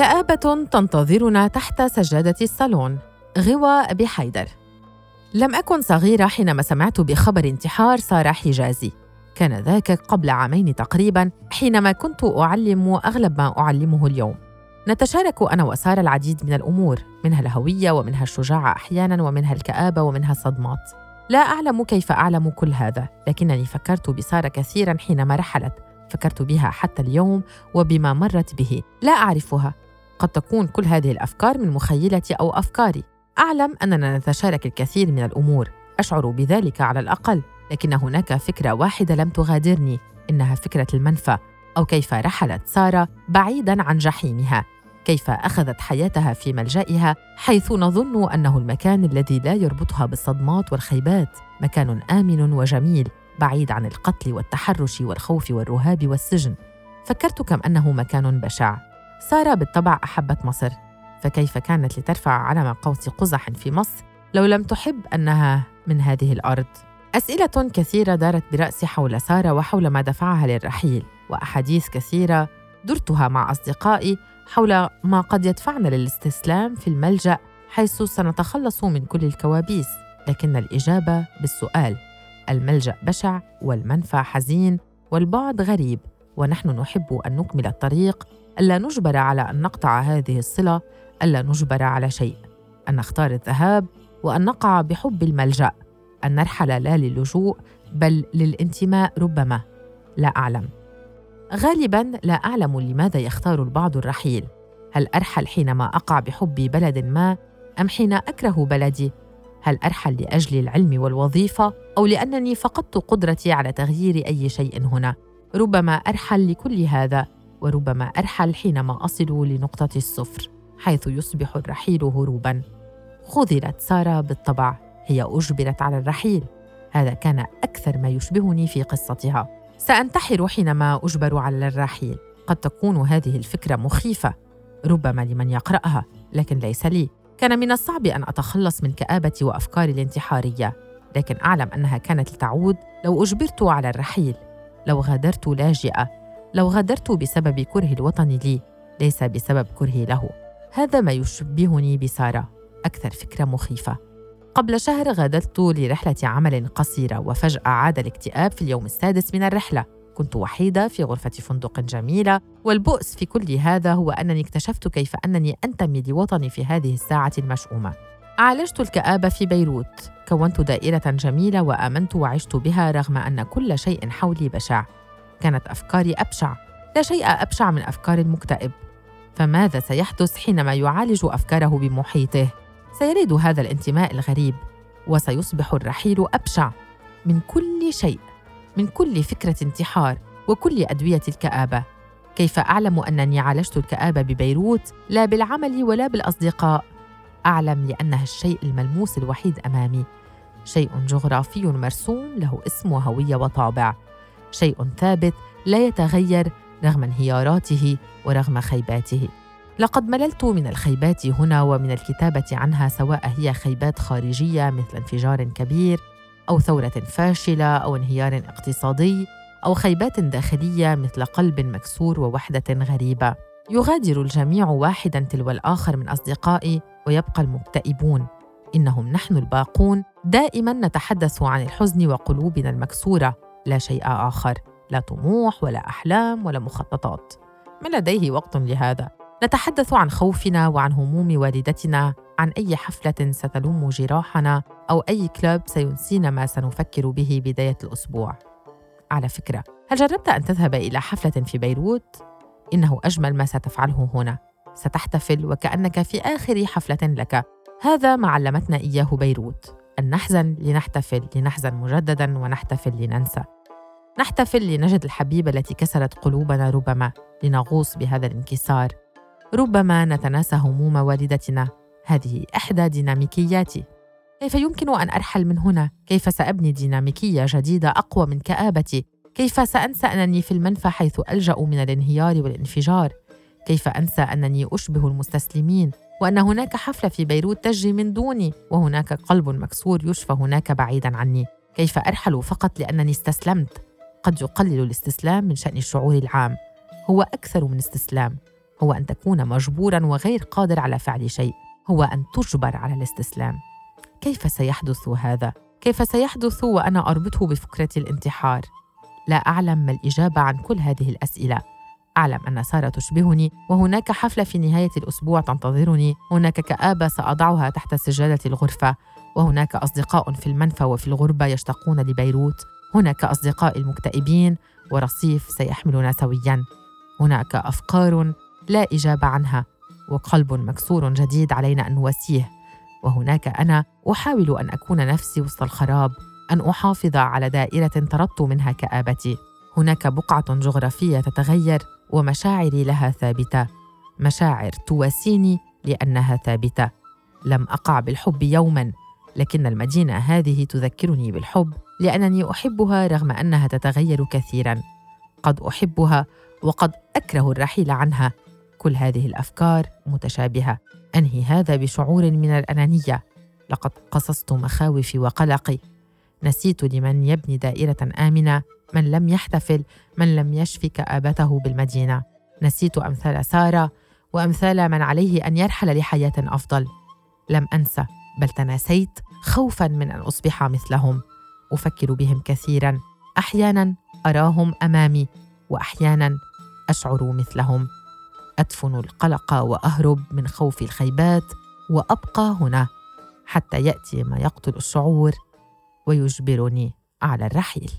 كآبة تنتظرنا تحت سجادة الصالون. غوى بحيدر. لم أكن صغيرة حينما سمعت بخبر انتحار سارة حجازي. كان ذاك قبل عامين تقريبا حينما كنت أعلم أغلب ما أعلمه اليوم. نتشارك أنا وسارة العديد من الأمور منها الهوية ومنها الشجاعة أحيانا ومنها الكآبة ومنها الصدمات. لا أعلم كيف أعلم كل هذا لكنني فكرت بسارة كثيرا حينما رحلت. فكرت بها حتى اليوم وبما مرت به. لا أعرفها. قد تكون كل هذه الأفكار من مخيلتي أو أفكاري. أعلم أننا نتشارك الكثير من الأمور. أشعر بذلك على الأقل. لكن هناك فكرة واحدة لم تغادرني. إنها فكرة المنفى. أو كيف رحلت سارة بعيداً عن جحيمها. كيف أخذت حياتها في ملجئها حيث نظن أنه المكان الذي لا يربطها بالصدمات والخيبات. مكان آمن وجميل بعيد عن القتل والتحرش والخوف والرهاب والسجن. فكرت كم أنه مكان بشع. سارة بالطبع أحبت مصر فكيف كانت لترفع علم قوس قزح في مصر لو لم تحب أنها من هذه الأرض؟ أسئلة كثيرة دارت برأسي حول سارة وحول ما دفعها للرحيل وأحاديث كثيرة درتها مع أصدقائي حول ما قد يدفعنا للاستسلام في الملجأ حيث سنتخلص من كل الكوابيس. لكن الإجابة بالسؤال الملجأ بشع والمنفى حزين والبعد غريب. ونحن نحب أن نكمل الطريق ألا نجبر على أن نقطع هذه الصلة ألا نجبر على شيء أن نختار الذهاب وأن نقع بحب الملجأ أن نرحل لا للجوء بل للانتماء ربما. لا أعلم. غالبا لا أعلم لماذا يختار البعض الرحيل. هل أرحل حينما أقع بحب بلد ما أم حين أكره بلدي؟ هل أرحل لأجل العلم والوظيفة أو لأنني فقدت قدرتي على تغيير أي شيء هنا؟ ربما أرحل لكل هذا وربما أرحل حينما أصل لنقطة الصفر حيث يصبح الرحيل هروبا. خذلت سارة بالطبع هي أجبرت على الرحيل. هذا كان أكثر ما يشبهني في قصتها. سأنتحر حينما أجبر على الرحيل. قد تكون هذه الفكرة مخيفة. ربما لمن يقرأها لكن ليس لي. كان من الصعب أن أتخلص من كآبتي وأفكاري الانتحارية. لكن أعلم أنها كانت لتعود لو أجبرت على الرحيل. لو غادرت لاجئة لو غادرت بسبب كره الوطن لي ليس بسبب كرهي له. هذا ما يشبهني بسارة. أكثر فكرة مخيفة. قبل شهر غادرت لرحلة عمل قصيرة وفجأة عاد الاكتئاب في اليوم السادس من الرحلة. كنت وحيدة في غرفة فندق جميلة والبؤس في كل هذا هو أنني اكتشفت كيف أنني أنتمي لوطني في هذه الساعة المشؤومة. عالجت الكآبة في بيروت. كونت دائرة جميلة وآمنت وعشت بها رغم أن كل شيء حولي بشع. كانت أفكاري أبشع. لا شيء أبشع من أفكار المكتئب. فماذا سيحدث حينما يعالج أفكاره بمحيطه؟ سيرد هذا الانتماء الغريب وسيصبح الرحيل أبشع. من كل شيء من كل فكرة انتحار وكل أدوية الكآبة. كيف أعلم أنني عالجت الكآبة ببيروت؟ لا بالعمل ولا بالأصدقاء. أعلم لأنها الشيء الملموس الوحيد أمامي. شيء جغرافي مرسوم له اسم وهوية وطابع. شيء ثابت لا يتغير رغم انهياراته ورغم خيباته. لقد مللت من الخيبات هنا ومن الكتابة عنها سواء هي خيبات خارجية مثل انفجار كبير أو ثورة فاشلة أو انهيار اقتصادي أو خيبات داخلية مثل قلب مكسور ووحدة غريبة. يغادر الجميع واحدا تلو الآخر من أصدقائي ويبقى المكتئبون. إنهم نحن الباقون. دائما نتحدث عن الحزن وقلوبنا المكسورة. لا شيء آخر. لا طموح ولا أحلام ولا مخططات. من لديه وقت لهذا؟ نتحدث عن خوفنا وعن هموم والدتنا. عن أي حفلة ستلوم جراحنا؟ أو أي كلوب سينسينا ما سنفكر به بداية الأسبوع. على فكرة هل جربت أن تذهب إلى حفلة في بيروت؟ إنه أجمل ما ستفعله هنا. ستحتفل وكأنك في آخر حفلة لك. هذا ما علمتنا إياه بيروت. أن نحزن لنحتفل لنحزن مجددا ونحتفل لننسى. نحتفل لنجد الحبيبة التي كسرت قلوبنا ربما لنغوص بهذا الانكسار. ربما نتناسى هموم والدتنا. هذه إحدى ديناميكياتي. كيف يمكن أن أرحل من هنا؟ كيف سأبني ديناميكية جديدة أقوى من كآبتي؟ كيف سانسى أنني في المنفى حيث ألجأ من الانهيار والانفجار؟ كيف انسى أنني أشبه المستسلمين؟ وأن هناك حفلة في بيروت تجري من دوني وهناك قلب مكسور يشفى هناك بعيدا عني. كيف أرحل فقط لأنني استسلمت؟ قد يقلل الاستسلام من شأن الشعور العام. هو أكثر من استسلام. هو أن تكون مجبورا وغير قادر على فعل شيء. هو أن تجبر على الاستسلام. كيف سيحدث هذا؟ كيف سيحدث وأنا أربطه بفكرة الانتحار؟ لا أعلم ما الإجابة عن كل هذه الأسئلة. أعلم أن سارة تشبهني وهناك حفلة في نهاية الأسبوع تنتظرني. هناك كآبة سأضعها تحت سجادة الغرفة. وهناك أصدقاء في المنفى وفي الغربة يشتاقون لبيروت. هناك أصدقاء المكتئبين ورصيف سيحملنا سويا. هناك أفكار لا إجابة عنها وقلب مكسور جديد علينا أن نواسيه. وهناك أنا أحاول أن أكون نفسي وسط الخراب. أن أحافظ على دائرة طردت منها كآبتي. هناك بقعة جغرافية تتغير ومشاعري لها ثابتة. مشاعر تواسيني لأنها ثابتة. لم أقع بالحب يوما لكن المدينة هذه تذكرني بالحب لأنني أحبها رغم أنها تتغير كثيرا. قد أحبها وقد أكره الرحيل عنها. كل هذه الأفكار متشابهة. أنهي هذا بشعور من الأنانية. لقد قصصت مخاوفي وقلقي. نسيت لمن يبني دائرة آمنة من لم يحتفل من لم يشفي كآبته بالمدينة. نسيت أمثال سارة وأمثال من عليه أن يرحل لحياة أفضل. لم أنسى بل تناسيت خوفا من أن أصبح مثلهم. أفكر بهم كثيرا. أحيانا أراهم أمامي وأحيانا أشعر مثلهم. أدفن القلق وأهرب من خوف الخيبات وأبقى هنا حتى يأتي ما يقتل الشعور. ويجبرني على الرحيل.